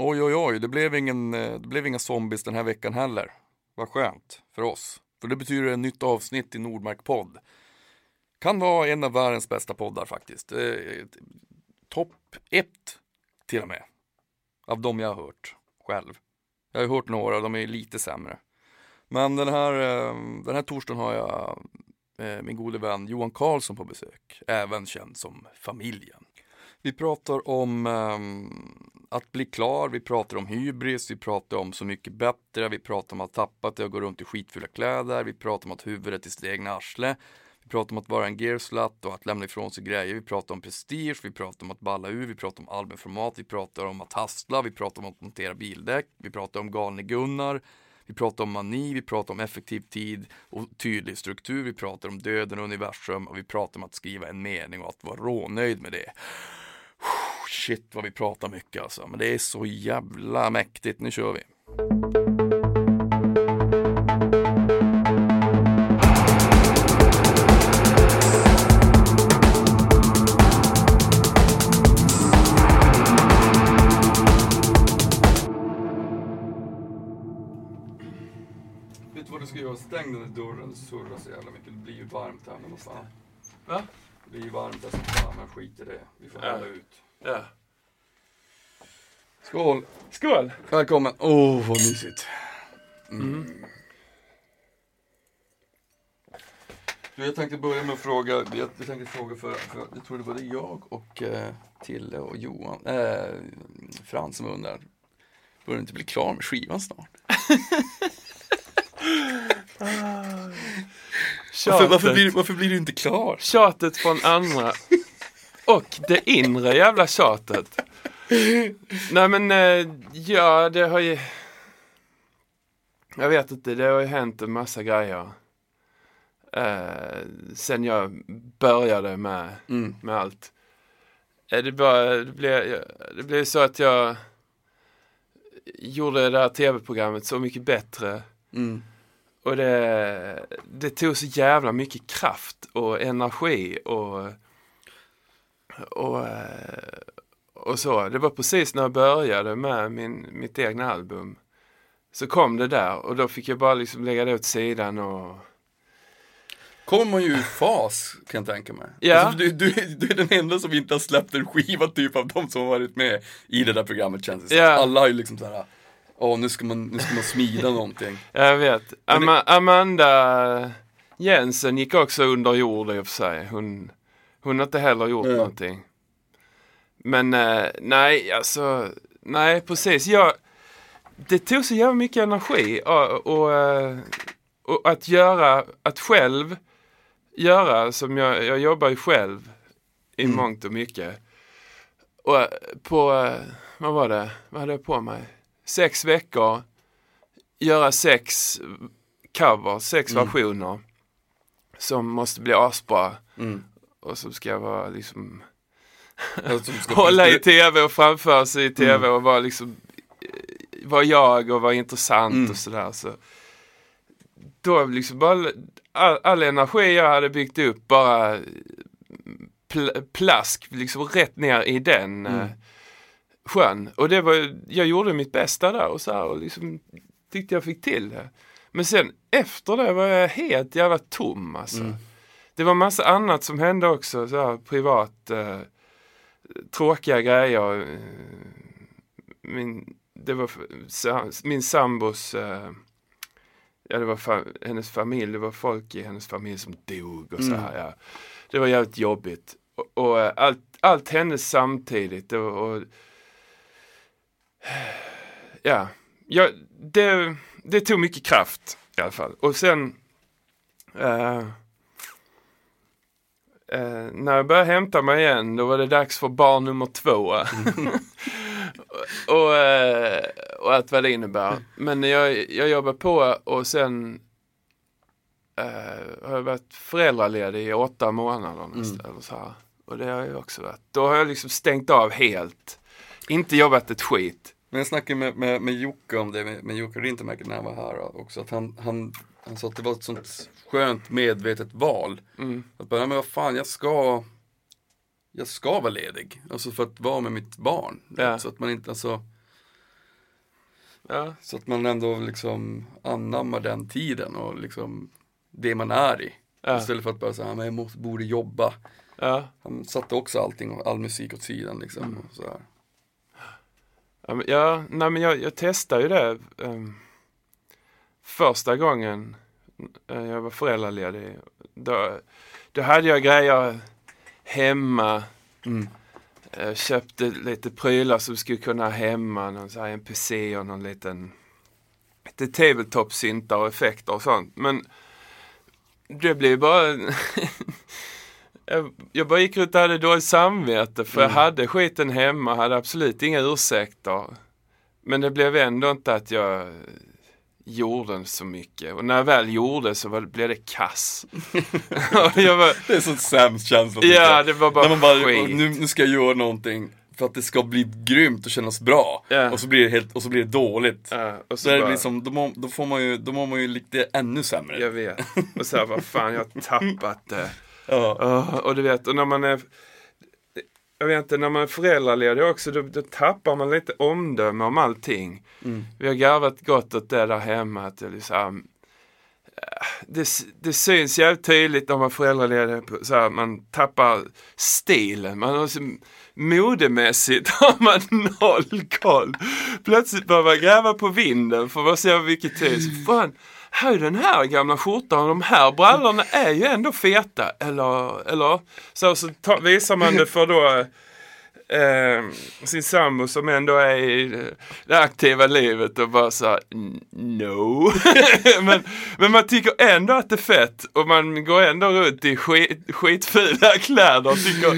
Oj, oj, oj, det blev, ingen, eh, det blev inga zombies den här veckan heller. Vad skönt för oss. För det betyder ett nytt avsnitt i Nordmark podd. Kan vara en av världens bästa poddar faktiskt. Eh, Topp ett till och med. Av de jag har hört själv. Jag har hört några, de är lite sämre. Men den här, eh, den här torsdagen har jag eh, min gode vän Johan Karlsson på besök. Även känd som familjen. Vi pratar om um, att bli klar, vi pratar om hybris, vi pratar om Så mycket bättre, vi pratar om att tappa det och gå runt i skitfulla kläder, vi pratar om att huvudet i sitt egna arsle, vi pratar om att vara en gearslut och att lämna ifrån sig grejer, vi pratar om prestige, vi pratar om att balla ur, vi pratar om albumformat, vi pratar om att hastla, vi pratar om att montera bildäck, vi pratar om galne Gunnar, vi pratar om mani, vi pratar om effektiv tid och tydlig struktur, vi pratar om döden och universum och vi pratar om att skriva en mening och att vara rånöjd med det. Shit vad vi pratar mycket alltså, men det är så jävla mäktigt. Nu kör vi. Vet du vad du ska göra? Stäng den där dörren, det surrar så jävla mycket. Det blir ju varmt här, men vad fan. Va? Det blir ju varmt där som fan, men skit i det. Vi får Ja. hålla ut. Ja. Skål! Skål! Välkommen! Åh, oh, vad mysigt. Mm. Du, jag tänkte börja med att fråga, jag, jag tänkte fråga för, för jag tror det var det jag och eh, Tille och Johan, eh, Frans som undrar, börjar du inte bli klar med skivan snart? Varför, varför, blir, varför blir du inte klar? Tjatet från andra. Och det inre jävla tjatet. Nej men, eh, ja det har ju... Jag vet inte, det har ju hänt en massa grejer. Eh, sen jag började med, Mm. med allt. Eh, det, bara, det, blev, det blev så att jag gjorde det här tv-programmet så mycket bättre. Mm. Och det, det tog så jävla mycket kraft och energi och, och, eh, och så. Det var precis när jag började med min, mitt egna album. Så kom det där och då fick jag bara liksom lägga det åt sidan och Kommer man ju ur fas kan jag tänka mig. Ja. Alltså, du, du, du är den enda som inte har släppt en skiva typ av de som har varit med i det där programmet känns det som. Ja. Alla har ju liksom såhär, åh nu ska man, nu ska man smida någonting. jag vet. Ama, Amanda Jensen gick också under jord i och för sig. Hon, hon har inte heller gjort Ja. någonting. Men eh, nej, alltså, nej precis. Jag, det tog så jävla mycket energi och, och, eh, och att göra, att själv göra som jag, jag jobbar ju själv i Mm. mångt och mycket. Och eh, på, eh, vad var det, vad hade jag på mig? Sex veckor, göra sex covers, sex Mm. versioner som måste bli asbra Mm. och så ska vara liksom hålla i tv och framföra sig i tv Mm. och vara liksom eh, vara jag och vara intressant Mm. och sådär. Så då liksom bara all, all energi jag hade byggt upp bara pl plask liksom rätt ner i den Mm. Sjön. Och det var, jag gjorde mitt bästa där och så här och liksom tyckte jag fick till det. Men sen efter det var jag helt jävla tom alltså. Mm. Det var massa annat som hände också, så här privat, eh, tråkiga grejer. Min, det var min sambos, eh, ja det var fa, hennes familj, det var folk i hennes familj som dog och så Mm. här. Ja. Det var jävligt jobbigt. Och, och eh, allt, allt hände samtidigt. Och, och, ja, ja det, det tog mycket kraft i alla fall. Och sen eh, eh, när jag började hämta mig igen då var det dags för barn nummer två. och, eh, och allt vad det innebär. Men jag, jag jobbar på och sen har jag varit föräldraledig i åtta månader nästan. Eller så här. Och det har jag också varit. Då har jag liksom stängt av helt. Inte jobbat ett skit. Men jag snackade med, med, med Jocke om det, med, med Jocke Rintermäki när han var här också, att han, han, han sa att det var ett sånt skönt medvetet val. Mm. Att bara, men vad fan, jag ska, jag ska vara ledig. Alltså för att vara med mitt barn. Ja. Så att man inte, alltså, Ja, Så att man ändå liksom anammar den tiden och liksom det man är i. ja, Istället för att bara säga, men jag måste, borde jobba. Han satte också allting, all musik åt sidan liksom. Mm. Och så här. Ja, nej, men jag, jag testade ju det ehm, första gången eh, jag var föräldraledig. Då, då hade jag grejer hemma. Mm. Jag köpte lite prylar som skulle kunna ha hemma. Någon så här NPC och någon liten lite tabletop-syntar och effekter och sånt. Men det blev bara... jag, jag bara gick runt och hade dåligt samvete för jag Mm. hade skiten hemma, hade absolut inga ursäkter. Men det blev ändå inte att jag gjorde så mycket. Och när jag väl gjorde så var, blev det kass. jag var, Det är så sämst känsla. ja, jag. det var bara, När man bara, skit. nu, nu ska jag göra någonting för att det ska bli grymt och kännas bra. Ja. Och så blir det helt, och så blir det dåligt. Ja, och Så så är det bara, liksom, då, må, då får man ju, då mår man ju lite ännu sämre. jag vet. Och så här, vad fan, jag har tappat det. Ja. Åh, och du vet, och när man är jag vet inte, när man är föräldraledig också, då, då tappar man lite omdöme om allting. Mm. Vi har garvat gott åt det där hemma. Att det, liksom, det, det syns jävligt tydligt när man är föräldraledig. Så här, man tappar stilen. Man har liksom, modemässigt har man noll koll. Plötsligt börjar man gräva på vinden för att se vilket. Så fan, är den här gamla skjortan och de här brallorna är ju ändå feta. Eller, eller så, så ta, visar man det för då eh, sin sambo som ändå är i det aktiva livet och bara så här, "N- no. men, men man tycker ändå att det är fett och man går ändå runt i skit, skitfula kläder och, tycker,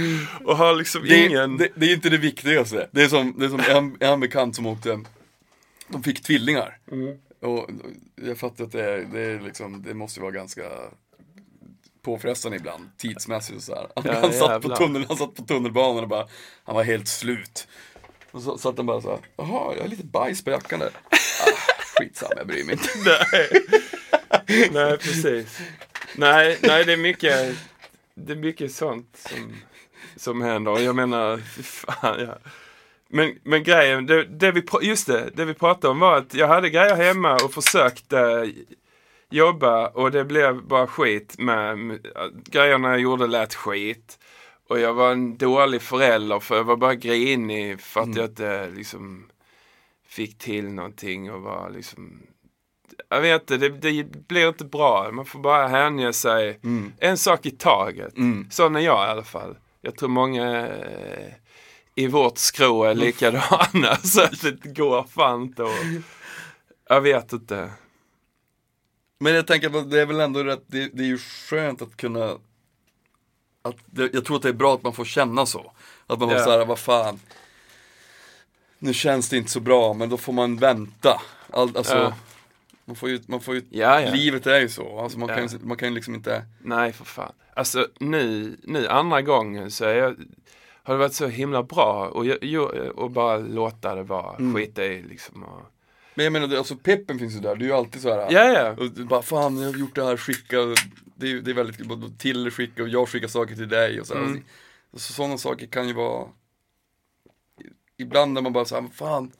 och har liksom Det, ingen... det, det är inte det viktigaste. Det är som, det är som en, en bekant som åkte, de fick tvillingar. Mm. Och jag fattar att det, är, det, är liksom, det måste ju vara ganska påfrestande ibland, tidsmässigt och så här. Han, Ja, satt på tunnel, han satt på tunnelbanan och bara, han var helt slut. Och så satt han bara så här, jaha, jag har lite bajs på jackan där. Ah, skitsamma, jag bryr mig inte. Nej. nej, precis. Nej, nej, det är mycket, det är mycket sånt som, som händer. Och jag menar, fy fan, ja. Men, men grejen, det, det vi, just det, det vi pratade om var att jag hade grejer hemma och försökte jobba och det blev bara skit med, grejerna jag gjorde lät skit. Och jag var en dålig förälder för jag var bara grinig för att jag inte liksom fick till någonting och var liksom jag vet inte, det, det blir inte bra. Man får bara hänge sig Mm. en sak i taget. Mm. Sån är jag i alla fall. Jag tror många eh, i vårt skrå är likadana. så att det går fan inte och, Jag vet inte. Men jag tänker att det är väl ändå rätt, det, det är ju skönt att kunna att det, Jag tror att det är bra att man får känna så. Att man får säga, vad fan Nu känns det inte så bra, men då får man vänta. All, alltså, Ja. man får ju, man får ju Ja, ja. livet är ju så. Alltså man, kan, man kan ju liksom inte Nej, för fan. Alltså nu, nu andra gången så är jag, har det varit så himla bra och, och bara låta det vara. Mm. Skita i liksom. Och, Men jag menar, alltså peppen finns ju där, det är ju alltid så här. ja, ja. Och bara, fan jag har gjort det här, skicka, det är, det är väldigt, till skicka och jag skickar saker till dig och så här. Mm. Så, sådana saker kan ju vara Ibland när man bara säger, fan,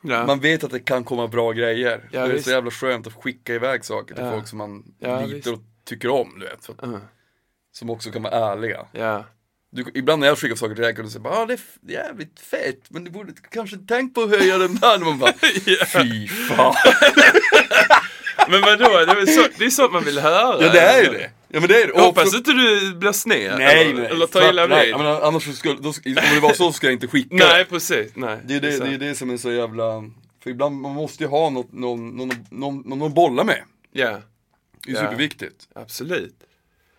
ja. man vet att det kan komma bra grejer. Ja, det är visst. så jävla skönt att skicka iväg saker till Ja. folk som man Ja, litar och tycker om, du vet. Att, Uh, som också kan vara ärliga. ja. Du, ibland när jag skickar saker till dig kan du säga, ah, det är jävligt fett, men du borde kanske tänkt på att höja den där. Och man bara, fy fan. Men vadå, det är, så, det är sånt man vill höra. Ja det är ju det. Ja men det är det. Jag hoppas också- inte du blir sned. Nej, eller, nej. eller tar illa vid. Ja, men annars så skulle, då, om det var så skulle jag inte skicka Nej, precis. Nej. Det är det, Så. det är det som är så jävla, för ibland man måste ju ha något, någon, någon, någon, någon att bolla med. Ja, Det är Ja. superviktigt. absolut.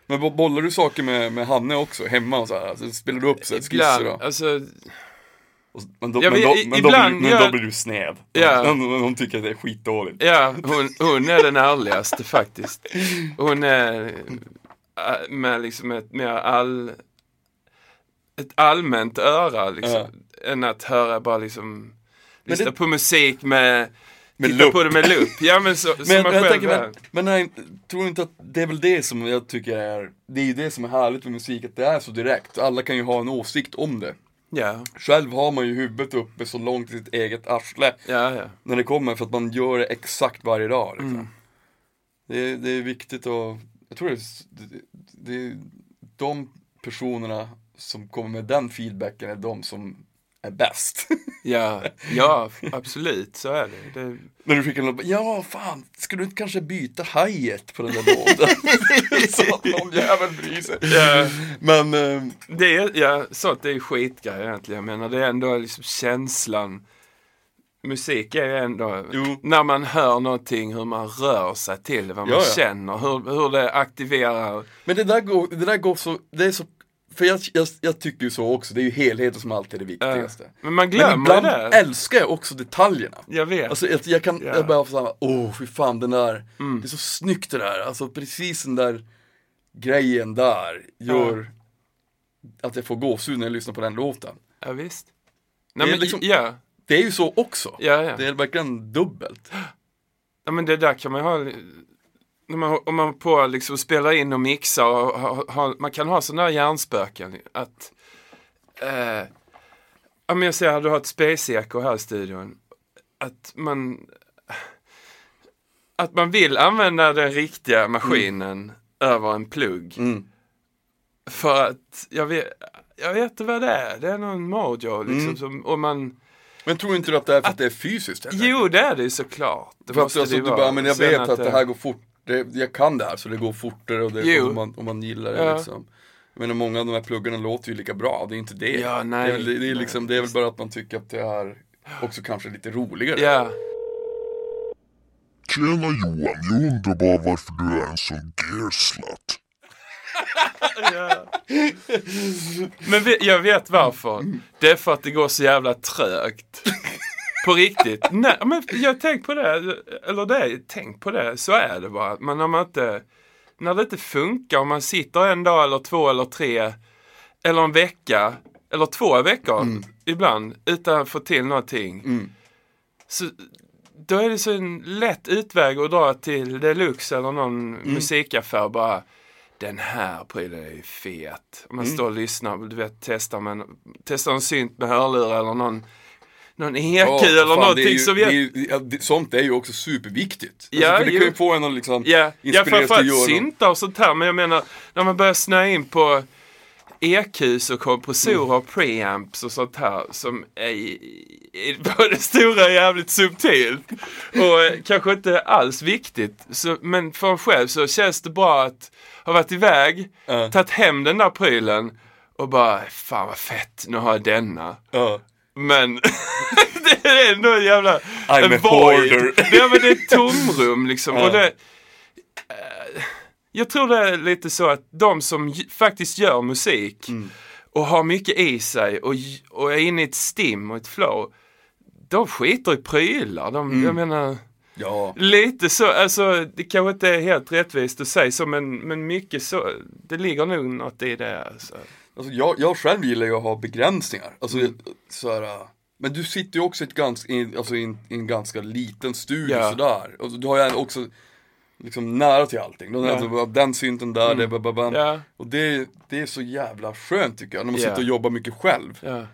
Men bo- bollar du saker med, med Hanne också, hemma och så här? Alltså, spelar du upp så här, skisser Ibland, alltså, Och, men då, Ja, men men då, men då, ibland men då blir du sned. Ja. Hon, hon, tycker att det är skitdåligt. ja, hon, hon är den ärligaste faktiskt. Hon är äh, med liksom ett mer all, ett allmänt öra liksom. Än att höra bara liksom, lyssna det- på musik med, Med titta lupp. på det med lupp. Ja men så, Men som man jag själv tänker, är. men, men nej, tror inte att det är väl det som jag tycker är, det är ju det som är härligt med musik, att det är så direkt. Alla kan ju ha en åsikt om det. Ja, Själv har man ju huvudet uppe så långt i sitt eget arsle ja, ja. när det kommer för att man gör det exakt varje dag. Liksom. Mm. Det, är, det är viktigt och jag tror det det, det är de personerna som kommer med den feedbacken är de som är bäst. Ja, ja, absolut så är det. det När du skickar något, ja fan, ska du inte kanske byta hi på den där låten? så att någon jävel bryr sig. Ja. Men, eh, Det är, ja, sånt är ju skitgrej egentligen. Menar det är ändå liksom känslan. Musik är ju ändå, Jo. när man hör någonting, hur man rör sig till vad man Ja, ja. känner, hur, hur det aktiverar. men det där går, det där går så, det är så, för jag, jag, jag tycker ju så också, det är ju helheten som alltid är det viktigaste. Men man Men glömmer ibland det. älskar jag också detaljerna. Jag vet. Alltså jag, jag kan, Ja. jag bara såhär, åh fy fan den där, Mm. det är så snyggt det där, alltså precis den där grejen där gör att jag får gåshud när jag lyssnar på den låten. ja, visst. Det Nej, är men, liksom- ja, Det är ju så också. ja. Det är verkligen dubbelt. Ja men det där kan man ju ha, när man, om man på liksom spelar in och mixar och ha, ha, man kan ha sådana här hjärnspöken att eh, men jag säger, du har ett Space Echo här i studion. Att man Att man vill använda den riktiga maskinen över en plugg. Mm. För att, jag vet, jag vet inte vad det är. Det är någon mojo liksom. Mm. Som, och man, Men tror inte du att det är för att det är fysiskt? helt jo det är det ju såklart. Det För att alltså, det du bara, men jag vet att, det här går fort, det, jag kan det här så det går fortare och det, om, man, om man gillar det Ja. liksom. Jag menar många av de här pluggarna låter ju lika bra, det är inte det. Ja, nej, det, är, väl- det, är liksom, det är väl bara att man tycker att det är också kanske lite roligare. Ja. Tjena Johan, jag undrar bara varför du är en sån gearslut. Men vi, jag vet varför. Det är för att det går så jävla trögt. På riktigt. Nej, men jag har tänkt på det. Eller det, tänk på det. Så är det bara. Men när man inte, när det inte funkar, om man sitter en dag eller två eller tre, eller en vecka, eller två veckor ibland, utan att få till någonting. Mm. Så, då är det så en lätt utväg att dra till Deluxe eller någon musikaffär bara den här prylen är ju fet. Man står och lyssnar, du vet, testar, man, testar en synt med hörlurar eller någon, någon EQ Ja, eller fan, någonting ju, som det är vet... ju, ja, det, Sånt är ju också superviktigt. Ja, alltså, för det jo. kan ju få en att liksom Ja, ja inspireras till att framförallt göra syntar och sånt här. Men jag menar, när man börjar snöa in på EQs och kompressorer Mm. och preamps och sånt här som är, är både stora och jävligt subtilt. Och kanske inte alls viktigt. Så, men för en själv så känns det bra att ha varit iväg, Ja. tagit hem den där prylen och bara, fan vad fett, nu har jag denna. Ja. Men det är ändå en jävla I'm en a void. hoarder. Men det är ett tomrum liksom. Ja. Och det, eh, jag tror det är lite så att de som faktiskt gör musik Mm. och har mycket i sig och, och är inne i ett stim och ett flow. De skiter i prylar. De, Mm. Jag menar, ja. lite så, alltså det kanske inte är helt rättvist att säga så men, men mycket så, det ligger nog något i det. Alltså. Alltså, jag, jag själv gillar ju att ha begränsningar. Alltså, Mm. så här, men du sitter ju också i, ett ganska, i, alltså, i, en, i en ganska liten studio Ja. sådär. Och du har ju också liksom nära till allting. Har Ja. alltså, den synten där, Mm. det, ba, ba, bam. Ja, Och det, det är så jävla skönt tycker jag, när man Ja. sitter och jobbar mycket själv. ja,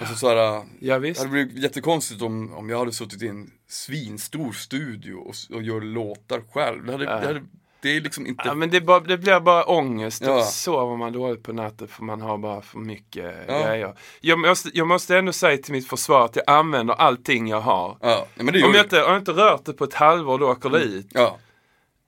Alltså så här, äh, ja det hade blivit jättekonstigt om, om jag hade suttit i en svinstor studio och, och gör låtar själv. Det, hade, det, hade, det är liksom inte Ja men det, bara, det blir bara ångest Ja. och sover man dåligt på natten för man har bara för mycket Ja. grejer. Jag måste, jag måste ändå säga till mitt försvar att jag använder allting jag har. Ja, Om jag inte, om jag inte rört det på ett halvår då åker det ut. Ja,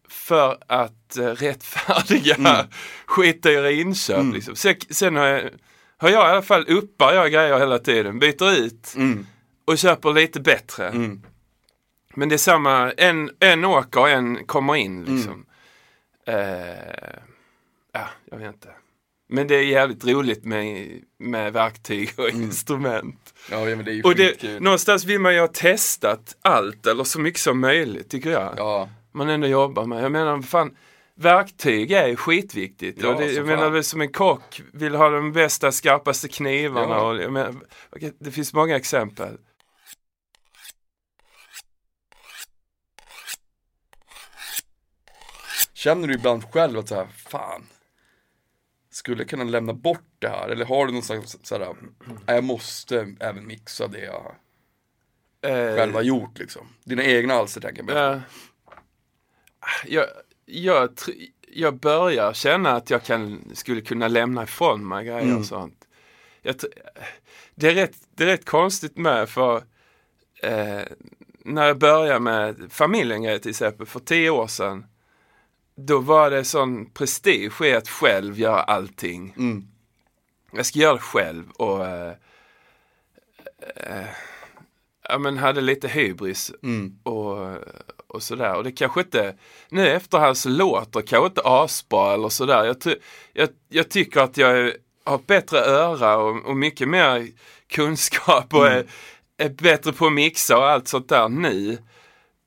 För att eh, rättfärdiga Mm. skitdyra inköp liksom. Sen, sen har jag, har jag i alla fall uppar jag grejer hela tiden. Byter ut mm, och köper lite bättre. mm. Men det är samma, en, en åker och en kommer in Mm. liksom. Eh, ja, jag vet inte. Men det är jävligt roligt med, med verktyg och Mm. instrument. ja men det är Och det, någonstans vill man ju ha testat allt eller så mycket som möjligt tycker jag. Ja, Man ändå jobbar med. Jag menar, fan, verktyg är skitviktigt. Ja, det, jag menar fan. som en kock vill ha de bästa, skarpaste knivarna. Ja. Och, jag menar, det finns många exempel. Känner du ibland själv att så här, fan skulle jag kunna lämna bort det här? Eller har du någon slags såhär, "Nej, jag måste även mixa det jag Eh, själv har gjort liksom? Dina egna alster tänker jag. Ja. Jag, jag, jag börjar känna att jag kan, skulle kunna lämna ifrån mig grejer Mm. och sånt. Jag, det, är rätt, det är rätt konstigt med för eh, när jag började med familjen till exempel för tio år sedan. Då var det sån prestige i att själv göra allting. Mm. Jag ska göra det själv och eh, eh, ja, men hade lite hybris Mm. och, och sådär. Och det kanske inte, nu efterhand så låter kanske inte asbra eller sådär. Jag, ty- jag, jag tycker att jag har bättre öra och, och mycket mer kunskap och är, är bättre på att mixa och allt sånt där nu.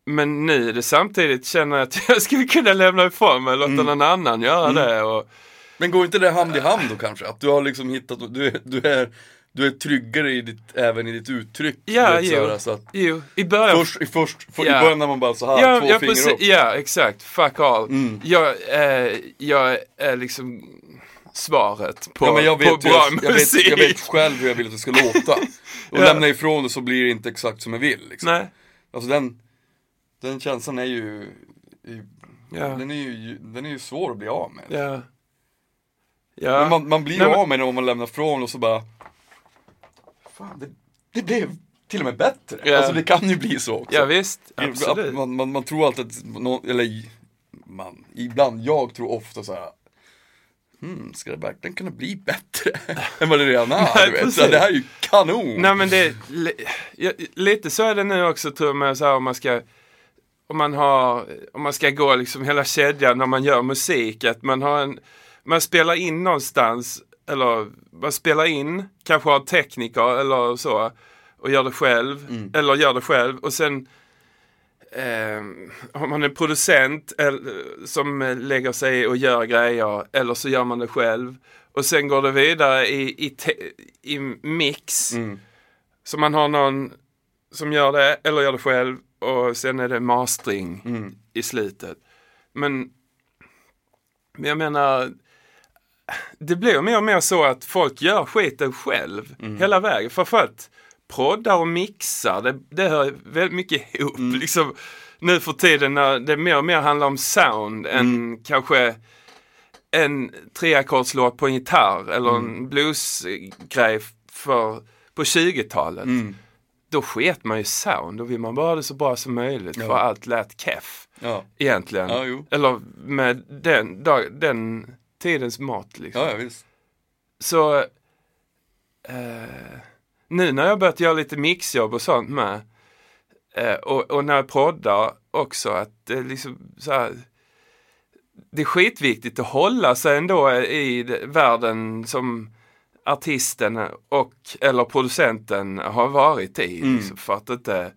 Men nu är det samtidigt känner jag att jag skulle kunna lämna ifrån mig och låta någon annan göra det. Och, Men går inte det hand i hand då kanske? Att du har liksom hittat, du är, du är, du är tryggare i ditt, även i ditt uttryck. Ja, vet, så jo. så att jo, i början först, i, först, för, Ja. i början när man bara så här, Ja, två ja, fingrar upp. ja, exakt. Fuck all. Mm. Jag, eh, jag är liksom svaret på, Ja men jag på vet, ju, bra jag, vet, musik. jag vet själv hur jag vill att det ska låta. Och Ja. lämna ifrån det så blir det inte exakt som jag vill. Liksom. Nej, Alltså den, den känslan är ju, ja, den, är ju den är ju svår att bli av med. ja. Ja, Men man, man blir men- av med det om man lämnar ifrån och så bara Fan, det, det blev till och med bättre. Ja. Alltså det kan ju bli så också. ja visst, absolut. Man, man, man tror alltid att, någon, eller man, ibland, jag tror ofta så här. Hmm, ska det verkligen kunna bli bättre än vad det redan är? Nej. Så det här är ju kanon! Nej men det, li, ja, lite så är det nu också tror jag så här, om man ska om man har, om man ska gå liksom hela kedjan när man gör musik, att man har en, man spelar in någonstans, eller man spelar in, kanske har tekniker eller så, och gör det själv, Mm. eller gör det själv, och sen eh, har man en producent eller, som lägger sig och gör grejer, eller så gör man det själv. Och sen går det vidare i, i, te, i mix. Mm. Så man har någon som gör det, eller gör det själv. Och sen är det mastering Mm. i slutet. Men, men jag menar, det blir mer och mer så att folk gör skiten själv Mm. hela vägen. För för att proddar och mixar, det, det hör väldigt mycket ihop. Mm. Liksom, nu för tiden när det mer och mer handlar om sound Mm. än kanske en treackordslåt på en gitarr eller Mm. en bluesgrej för, på 20-talet. Mm. Då sket man ju sound. Då vill man bara ha det så bra som möjligt Ja. för allt lät keff Ja. egentligen. Ja. Eller med den, dag, den tidens mått liksom. Ja, ja, visst. Så eh, nu när jag börjat göra lite mixjobb och sånt med eh, och, och när jag proddar också att det är liksom så här, det är skitviktigt att hålla sig ändå i de- världen som artisten och eller producenten har varit i. Mm. Liksom, för att inte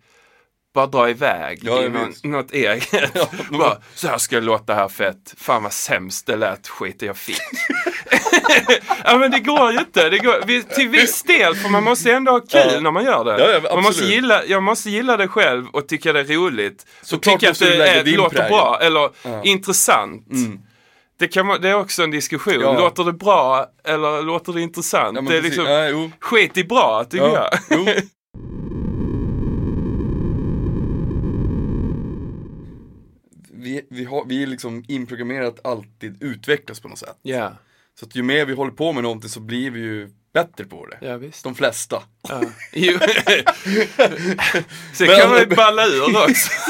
bara dra iväg Ja, i jag någon, något eget. Ja, bara, så här ska det låta här fett. Fan vad sämst det lät skiten jag fick. ja men det går ju inte. Det går, till viss del, för man måste ändå ha kul Ja. när man gör det. Ja, man måste gilla, jag måste gilla det själv och tycka det är roligt. Så och tycka att det är, låter bra eller intressant. Mm. Det, kan man, det är också en diskussion. Ja. Låter det bra eller låter det intressant? Ja, men det är precis. liksom, ja, jo. skit i bra tycker Ja. jag. Jo. Vi, vi, har, vi är liksom inprogrammerat att alltid utvecklas på något sätt. Ja, Så att ju mer vi håller på med någonting så blir vi ju bättre på det. ja visst. De flesta. Ja. Sen Men- kan man ju balla ur också.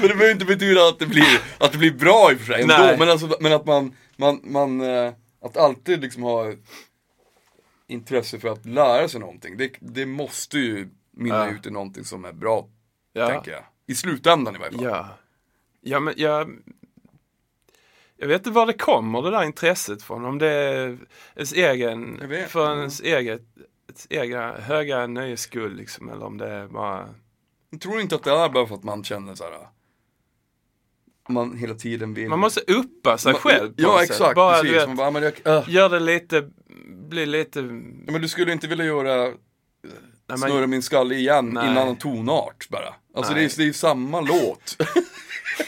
Men det behöver inte betyda att det blir, att det blir bra i och för sig ändå. Men, alltså, men att man, man, man eh, att alltid liksom ha intresse för att lära sig någonting. Det, det måste ju mynna Ja. ut i någonting som är bra, Ja. tänker jag. I slutändan i varje fall. Ja. Ja, men jag... Jag vet inte var det kommer det där intresset från. Om det är ens egen, för ens eget, ens egna höga nöjes skull liksom. Eller om det är bara... Jag tror inte att det är bara för att man känner så här. Man hela tiden vill Man måste uppa sig Man- själv på Ja sätt. exakt, Bara, precis. vet, Man bara, men, jag, äh. gör det lite, bli lite... Ja, men du skulle inte vilja göra Nej, Snurra min skalle igen Nej. i en tonart bara. Alltså det är, det är ju samma låt.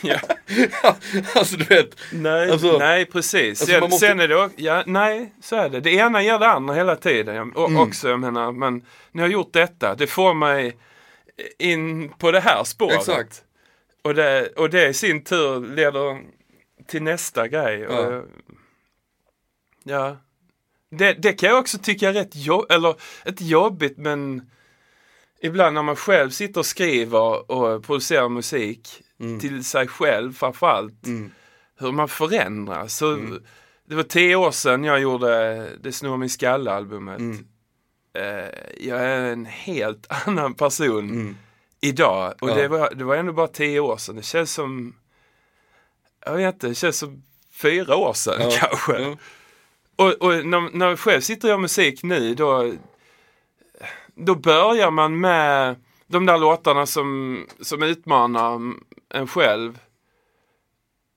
Ja. alltså du vet, Nej, Alltså- nej precis. alltså, sen, måste- sen är det ja, nej, så är det. Det ena ger det andra hela tiden. Jag- Och Mm. också, jag menar, men ni har gjort detta. Det får mig in på det här spåret. Exakt. Och det, och det i sin tur leder till nästa grej. Ja. Och, ja. Det, det kan jag också tycka är rätt jobb, eller inte jobbigt men ibland när man själv sitter och skriver och producerar musik till sig själv framförallt. Mm. Hur man förändras. Så, Det var tio år sedan jag gjorde Det snurrar min skalle-albumet. Mm. Eh, jag är en helt annan person Mm. idag. Och Ja. det, var, det var ändå bara tio år sedan. Det känns som, jag vet inte, det känns som fyra år sedan Ja. kanske. Ja. Och, och när, när jag själv sitter och gör musik nu då, då börjar man med de där låtarna som, som utmanar en själv.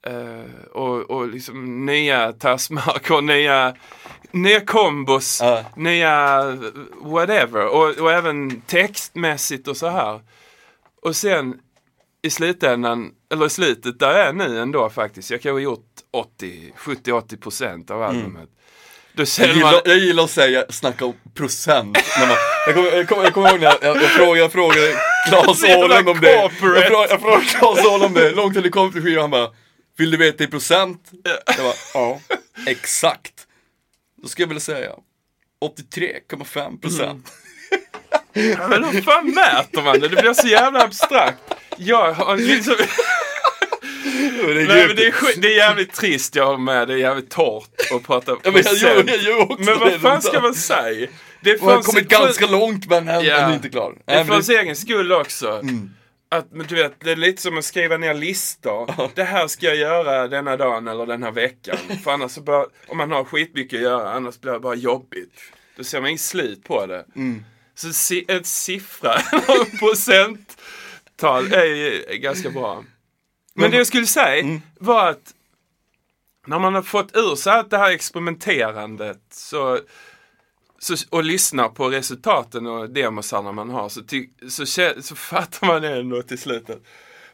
Eh, och, och liksom nya tassmarker, nya, nya kombos, Ja. nya whatever. Och, och även textmässigt och så här. Och sen i slutändan, eller i slutet där jag är nu ändå faktiskt. Jag kan ha gjort 80, 70-80 procent av albumet. Då Jag man, gillar, jag gillar att säga, snacka om procent. Man, jag, kommer, jag, kommer, jag kommer ihåg när jag, jag, jag frågade, jag frågade Claes Åhlund om det. Jag frågade, jag frågade Claes Åhlund om det, långt till det kom till skivan, han bara Vill du veta i procent? Jag bara, ja, exakt. Då skulle jag vilja säga 83,5 procent. ja, men hur fan mäter man det? Det blir så jävla abstrakt. Jag har liksom, Det är nej, men det, är, det är jävligt trist jag har med, det är jävligt torrt att prata Ja, men jag gör, jag gör också Men vad fan ska man säga? Det har kommit ganska långt men än, Ja. än inte klar. Det är för det, egen skull också. Att, men du vet, det är lite som att skriva ner listor. Det här ska jag göra denna dagen eller den här veckan. För annars så bara, om man har skitmycket att göra, annars blir det bara jobbigt. Då ser man inget slut på det. Så si, ett siffra, procenttal är ganska bra. Men det jag skulle säga var att när man har fått ur sig allt det här experimenterandet så, så, och lyssnar på resultaten och demosarna man har så, ty, så, så fattar man ändå till slut att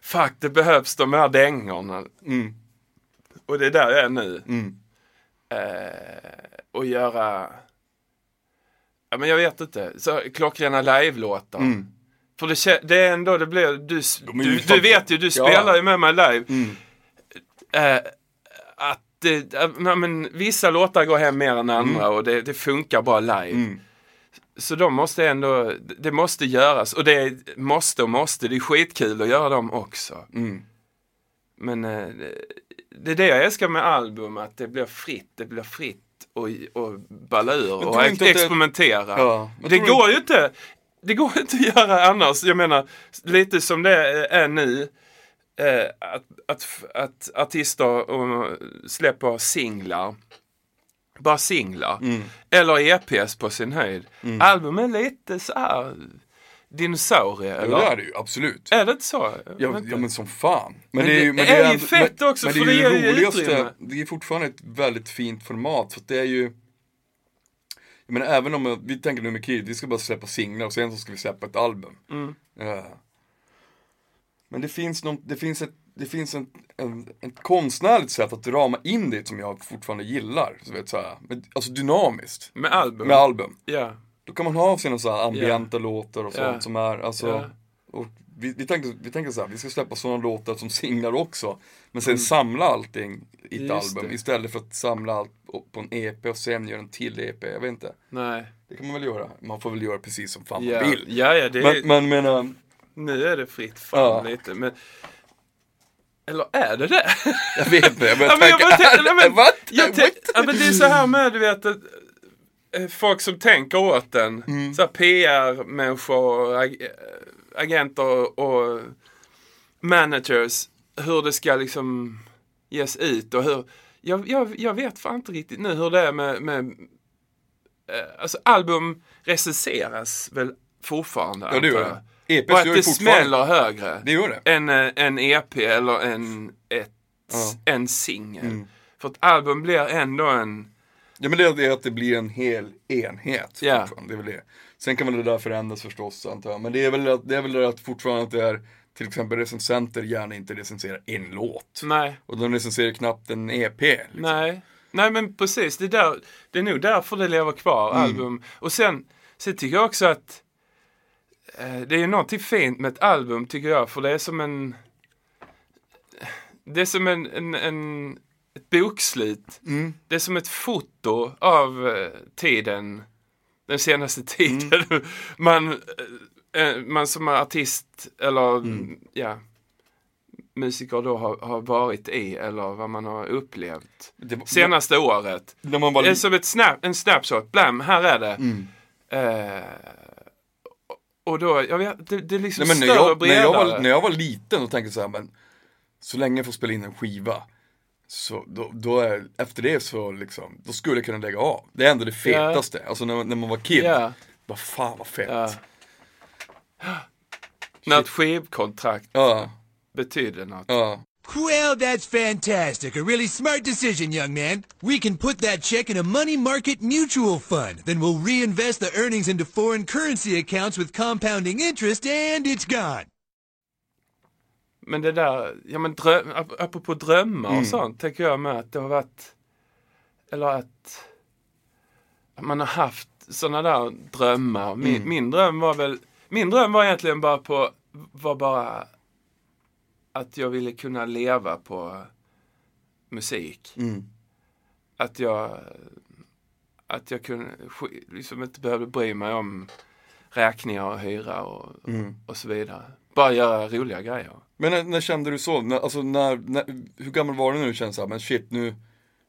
fuck, det behövs de här dängorna. Mm. Och det är där jag är nu. Mm. Eh, och göra, ja men jag vet inte, så klockrena live-låtar. Mm. För det, det är ändå, det blir, du, du, du vet ju, du Ja. spelar ju med mig live. Mm. Eh, att det, äh, ja, men, vissa låtar går hem mer än andra och det, det funkar bara live. Mm. Så de måste ändå, det måste göras och det är- måste och måste, det är skitkul att göra dem också. Mm. Men eh, det- är det jag älskar med album, att det blir fritt, det blir fritt och, och balla ur och det- experimentera. Ja, det tror du går ju inte, det går inte att göra annars. Jag menar, lite som det är nu, eh, att, att, att artister och släpper singlar. Bara singlar. Mm. Eller EPs på sin höjd. Album är lite så här dinosaurie, Ja, eller? det är det ju, absolut. Är det inte så? Ja, inte. ja men som fan. Men det är ju ändå- fett men, också, men för det är det ju ju roligaste, utrymme. det är fortfarande ett väldigt fint format. För det är ju, jag menar även om vi tänker nu med Kid, vi ska bara släppa singlar och sen så ska vi släppa ett album. Mm. Ja. Men det finns, någon, det finns, ett, det finns en, en, ett konstnärligt sätt att rama in det som jag fortfarande gillar. Så vet, så här, med, alltså dynamiskt. Med album? Med album. Ja. Då kan man ha sina så här ambienta låtar och sånt Ja. som är, alltså Ja. och vi, vi, tänker, vi tänker så här, vi ska släppa sådana låtar som singlar också. Men sen Mm. samla allting i ett Just album det. istället för att samla allt på en EP och sen göra en till EP. Jag vet inte. Nej. Det kan man väl göra. Man får väl göra precis som fan Ja, man vill. ja, ja det är, Men, men menar, nu är det fritt fram Ja. lite. Men, eller är det det? jag vet inte. Jag börjar men tänka, men-? Jag tän- ja, men det är så här med, du vet, att, eh, folk som tänker åt en. Mm. Så PR-människor, agenter och managers. Hur det ska liksom ges ut och hur. Jag, jag, jag vet fan inte riktigt nu hur det är med, med eh, alltså album recenseras väl fortfarande Ja, det gör det. EPs Och att det smäller högre Det gör det. än eh, en EP eller en, ett, Ja. en singel. Mm. För att album blir ändå en, Ja men det är det att det blir en hel enhet. Ja. Det är väl det. Sen kan väl det där förändras förstås antar jag. Men det är väl, det är väl det att fortfarande att det är, till exempel recensenter gärna inte recenserar en låt. Nej, Och de recenserar knappt en EP. Liksom. nej. Nej men precis, det är, där, det är nog därför det lever kvar, Mm. album. Och sen, sen tycker jag också att eh, det är någonting fint med ett album tycker jag, för det är som en det är som en, en, en ett bokslut. Mm. Det är som ett foto av eh, tiden, den senaste tiden. Mm. man, eh, man som artist eller Mm. ja, musiker då har, har varit i eller vad man har upplevt Det var- senaste året. När man var Det li- som ett snap, en snapshot, blam, här är det. Mm. Eh, och då, jag vet, det, det är liksom Nej, men när, större och jag, när, bredare. jag var, när jag var liten och tänkte så här, men så länge jag får spela in en skiva så då, då är, efter det så liksom, då skulle jag kunna lägga av. Det är ändå det fetaste. Alltså när, när man var kid, Ja. vad fan vad fett. Ja, När ett skivkontrakt ja. betyder något. Well, that's fantastic. A really smart decision, young man. We can put that check in a money market mutual fund. Then we'll reinvest the earnings into foreign currency accounts with compounding interest, and it's gone. Men det där, ja men dröm, ap- apropå drömmar Mm. och sånt, tänker jag med att det har varit, eller att man har haft sådana där drömmar. Min, Mm. min dröm var väl, min dröm var egentligen bara på, var bara att jag ville kunna leva på musik. Mm. Att jag, att jag kunde, liksom inte behövde bry mig om räkningar och hyra och, Mm. och så vidare. Bara göra roliga grejer. Men när, när kände du så? När, alltså när, när, hur gammal var du när du kände så här, men shit nu,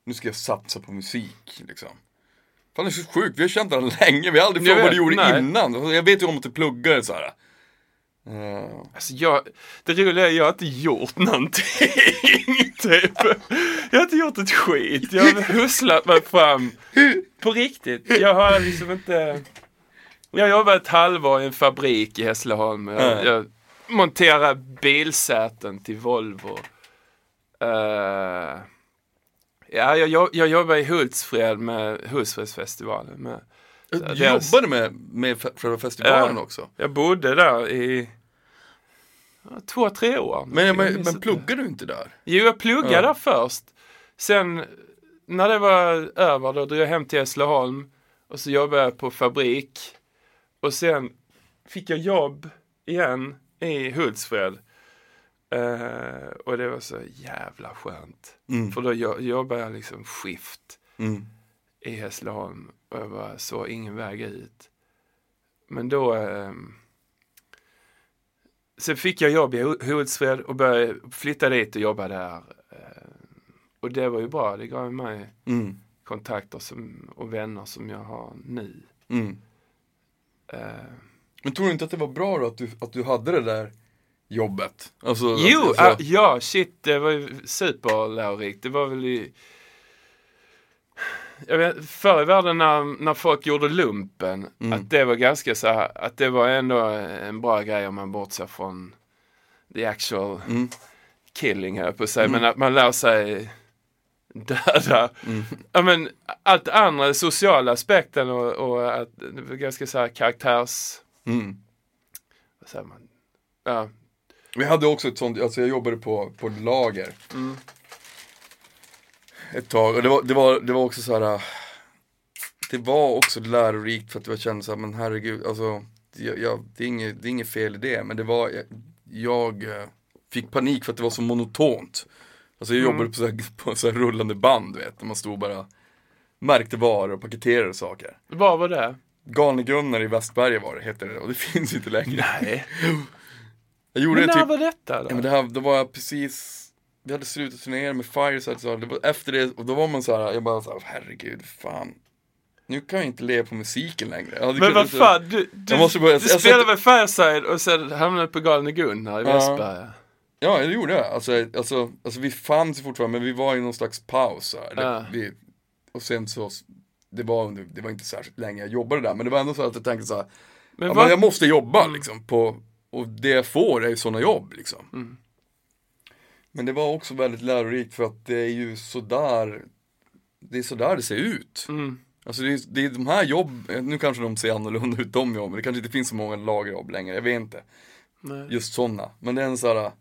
nu ska jag satsa på musik liksom? Fan det är så sjukt, vi har känt varandra länge, vi har aldrig frågat vad du gjorde nej. innan. Jag vet ju om att du pluggade så här. Eh, Alltså jag, det roliga är jag har inte gjort någonting. typ. Jag har inte gjort ett skit. Jag har husslat mig fram. På riktigt. Jag har liksom inte... Jag jobbade ett halvår i en fabrik i Hässleholm. Jag, Ja. jag monterade bilsäten till Volvo. Eh, ja, jag, jag jobbade i Hultsfred med Hultsfredsfestivalen. Med, du deras- jobbade med, med själva festivalen Ja. också? jag bodde där i två, tre år. Men, men, men pluggade du inte där? Jo, jag pluggade Ja. där först. Sen när det var över då drog jag hem till Hässleholm och så jobbade jag på fabrik. Och sen fick jag jobb igen i Hultsfred. Eh, och det var så jävla skönt. Mm. För då jo- jobbade jag liksom skift Mm. i Hässleholm och jag bara så ingen väg ut. Men då ehm, Sen fick jag jobb i Hu- Hultsfred och började flytta dit och jobba där. Eh, och det var ju bra, det gav mig Mm. kontakter som, och vänner som jag har nu. Mm. Men tror du inte att det var bra då att du, att du hade det där jobbet? Alltså, jo, alltså, ah, ja shit, det var ju superlärorikt. Det var väl i jag vet, förr i världen när, när folk gjorde lumpen, Mm. att det var ganska så här, att det var ändå en bra grej om man bortser från the actual Mm. killing här på att säga, men att man lär sig döda. Ja men allt andra, sociala aspekten och, och att ganska så här karaktärs, Mm. vad säger man? Ja, Vi hade också ett sånt, alltså jag jobbade på, på lager. Mm. Ett tag och det var, det var, det var också så här. äh, Det var också lärorikt för att jag kände så här, men herregud, alltså. Jag, jag, det, är inget, det är inget fel i det, men det var, jag, jag eh, fick panik för att det var så monotont. Alltså jag Mm. jobbade på så, här, på så här rullande band, du vet, där man stod bara märkte varor och paketerade saker. vad var det? Galne-Gunnar i Västberga var det, heter det, och det finns inte längre. Nej. Jag gjorde Men när typ var detta då? Ja men det här, då var jag precis Vi hade slutat turnera med Fireside så det var efter det, och då var man så här, jag bara så här, herregud, fan Nu kan jag inte leva på musiken längre Men vad fan, du, du, Jag måste börja- du spelade satt- med Fireside och sen hamnade på Galne Gunnar i Ja. Västberga. Ja, det gjorde jag. Alltså, alltså, alltså vi fanns ju fortfarande, men vi var i någon slags paus. Här. Ja. vi, och sen så, det var, det var inte särskilt länge jag jobbade där, men det var ändå så att jag tänkte så här, Men ja, men jag måste jobba liksom på, och det jag får är ju sådana jobb liksom. Mm. Men det var också väldigt lärorikt för att det är ju sådär, det är sådär det ser ut. mm, Alltså det är, det är de här jobb, nu kanske de ser annorlunda ut de jobben, det kanske inte finns så många lagerjobb längre, jag vet inte. Nej. just sådana. Men det är en så här,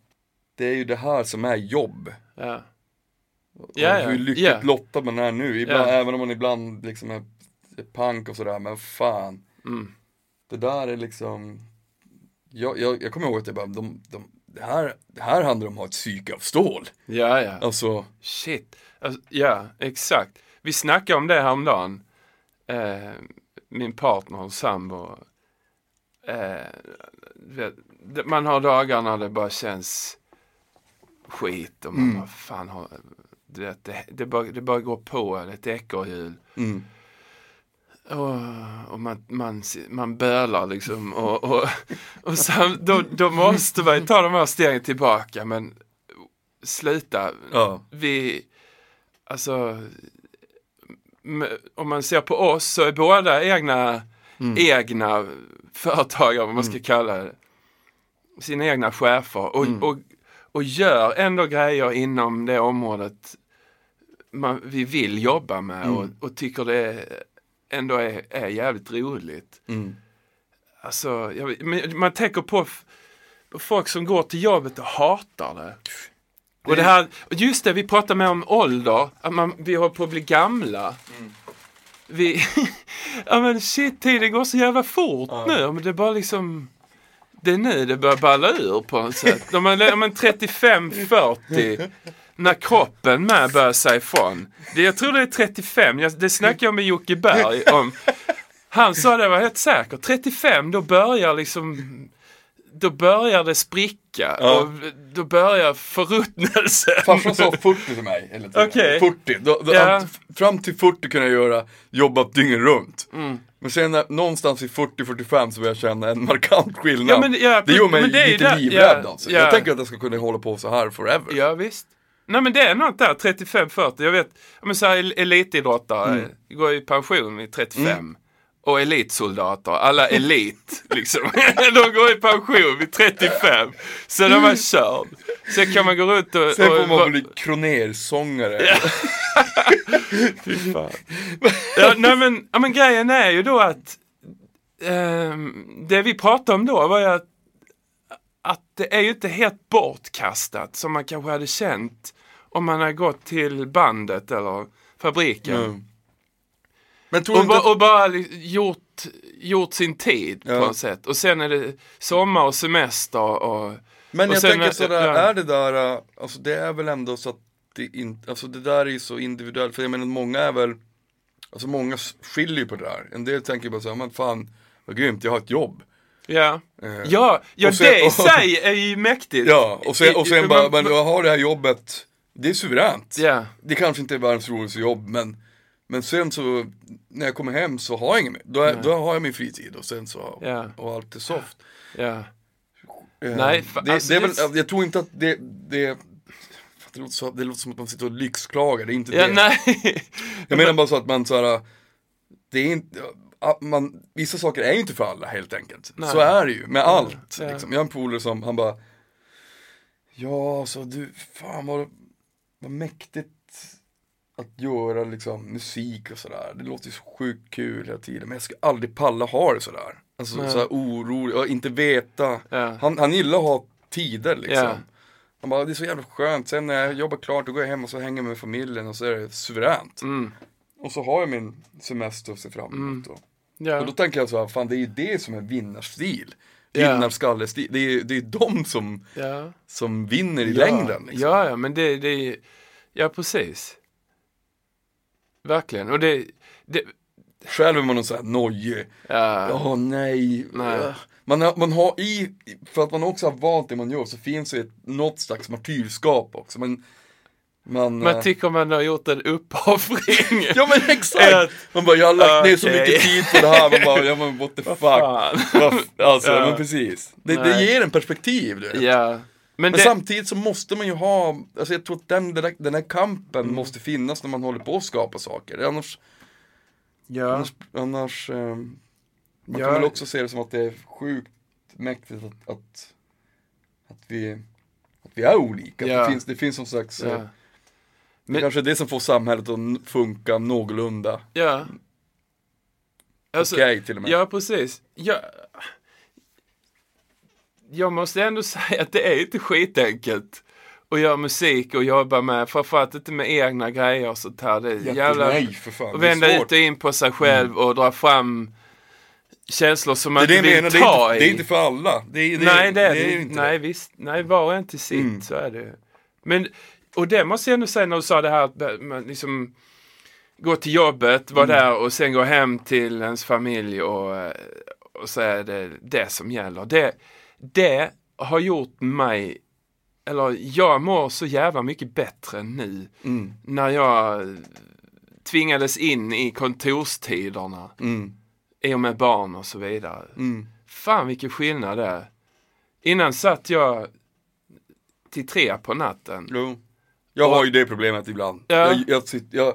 det är ju det här som är jobb. Ja. Ja, ja. Hur lyckligt Ja. lottad man är nu, ibland, Ja. även om man ibland liksom är, är pank och sådär, men fan. Mm. Det där är liksom, jag, jag, jag kommer ihåg att jag bara, de, de, det, här, det här handlar om att ha ett psyke av stål. Ja, ja. Alltså, Shit. Alltså, ja, exakt. Vi snackade om det häromdagen. Eh, min partner och sambo. Eh, man har dagar när det bara känns skit och man Mm. bara fan har, det, det, bara, det bara går på, det är ett ekorrhjul. mm, Och, och man, man, man bölar liksom och, och, och sam, då, då måste man ju ta de här stegen tillbaka men sluta. ja, Vi, alltså, om man ser på oss så är båda egna, egna företagare, vad man ska kalla det. Sina egna chefer och, och, och gör ändå grejer inom det området man, vi vill jobba med och, och tycker det ändå är, är jävligt roligt. mm, Alltså, jag, men man tänker på, på folk som går till jobbet och hatar det. Och det här, just det, vi pratar med om ålder, att man, vi håller på att bli gamla. Vi, ja men shit, tiden går så jävla fort nu. Men det är bara liksom, det är nu det börjar balla ur på något sätt. Om man, om man 35-40, när kroppen med börjar säga ifrån. Det, jag tror det är 35, jag, det snackade jag med Jocke Berg om. Han sa det var helt säkert, 35 då börjar liksom då börjar det spricka Ja. och då börjar förruttnelsen. farsan sa 40 till mig hela tiden. Okej. 40, då, då, Ja. fram till 40 kunde jag göra, jobba dygnet runt. Mm. Men sen när, någonstans i 40-45 så börjar jag känna en markant skillnad. Ja, men- det gör mig lite där- livrädd alltså. ja. Jag tänker att jag ska kunna hålla på så här forever. Ja visst. Nej men det är något där, 35-40. Jag vet, men så här, el- elitidrottare Mm. går i pension vid 35. Och elitsoldater, alla elit liksom. de går i pension vid 35. Så de är körd. Sen kan man gå runt och... Sen får och, man bli kronersångare. Fy fan. ja, nej men, ja, men grejen är ju då att ehm, det vi pratade om då var ju att det är ju inte helt bortkastat som man kanske hade känt om man hade gått till bandet eller fabriken. Mm. Men Och, ba, och bara gjort, gjort sin tid Ja. på något sätt. Och sen är det sommar och semester och... Men och jag tänker är- sådär, ja. är det där, alltså det är väl ändå så att det inte, alltså det där är ju så individuellt, för jag menar många är väl, alltså många skiljer på det där. En del tänker bara såhär, men fan vad grymt, jag har ett jobb. Ja, Eh, ja, ja och sen- det i sig är ju mäktigt. Ja, och sen, och sen bara, men jag har det här jobbet, det är suveränt. Ja. Det kanske inte är världens roligaste jobb, men, men sen så, när jag kommer hem så har jag inget mer. Då, är, då har jag min fritid och sen så, Ja. och allt är soft. Ja. Eh, Nej, det, alltså det är väl, jag tror inte att det, det det låter, så, det låter som att man sitter och lyxklagar, det är inte Ja, det. nej. Jag menar bara så att man såhär, det är inte, man, vissa saker är ju inte för alla helt enkelt. Nej. Så är det ju med allt. Ja. Liksom. Jag har en polare som, han bara, ja så du, fan vad, vad mäktigt att göra liksom musik och sådär. Det låter ju så sjukt kul hela tiden, men jag ska aldrig palla ha det sådär. Alltså Nej. såhär orolig, och inte veta. Ja. Han, han gillar att ha tider liksom. Ja. Han bara, det är så jävla skönt, sen när jag jobbar klart då går jag hem och så hänger jag med familjen och så är det suveränt. Mm. Och så har jag min semester att se fram emot. då. Ja. Och då tänker jag så här, fan det är ju det som är vinnarstil. Ja. Vinnarskallestil. Det är, det är de som, Ja. som vinner i ja. längden. Liksom. Ja, ja, men det, det är, ja precis. Verkligen. Och det, det Själv är man någon sån här nojig. ja, Åh nej. Nej. Man har, man har i, för att man också har valt det man gör så finns det ett, något slags martyrskap också. Man, man, man eh, tycker man har gjort en uppoffring. Ja men exakt! Att- Man bara, jag har lagt ner så mycket tid på det här, man bara, ja men what the fuck. Vad Alltså, Ja. men precis. Det, det ger en perspektiv du vet. Ja. Men, Men det, samtidigt så måste man ju ha, alltså jag tror att den, den, här kampen Mm. måste finnas när man håller på att skapa saker. Annars, ja. annars, annars ehm, man Ja. kan väl också se det som att det är sjukt mäktigt att, att, att, vi, att vi är olika. Ja. Det, finns, det finns någon slags, eh, ja. det Men- kanske är det som får samhället att funka någorlunda Ja. Alltså, okej till och med. Ja, precis. Ja. jag måste ändå säga att det är inte skitenkelt att göra musik och jobba med, framförallt inte med egna grejer och sånt här. Det är jävla... Nej, för fan. Och det vända ut och in på sig själv och dra fram känslor som man Det det inte vill menar, det ta i. inte, det är inte för alla. Det är, det, nej, det är, det det är inte Nej, det. visst. Nej, var och en till sitt. Mm. Så är det. Men, och det måste jag ändå säga när du sa det här att man liksom gå till jobbet, vara Mm. där och sen gå hem till ens familj och, eh, och så är det det som gäller. Det, det har gjort mig, eller jag mår så jävla mycket bättre nu Mm. när jag tvingades in i kontorstiderna Mm. i och med barn och så vidare. Mm. Fan vilken skillnad det är. Innan satt jag till tre på natten. Jo. Jag har ju det problemet ibland. Ja. Jag, jag, jag,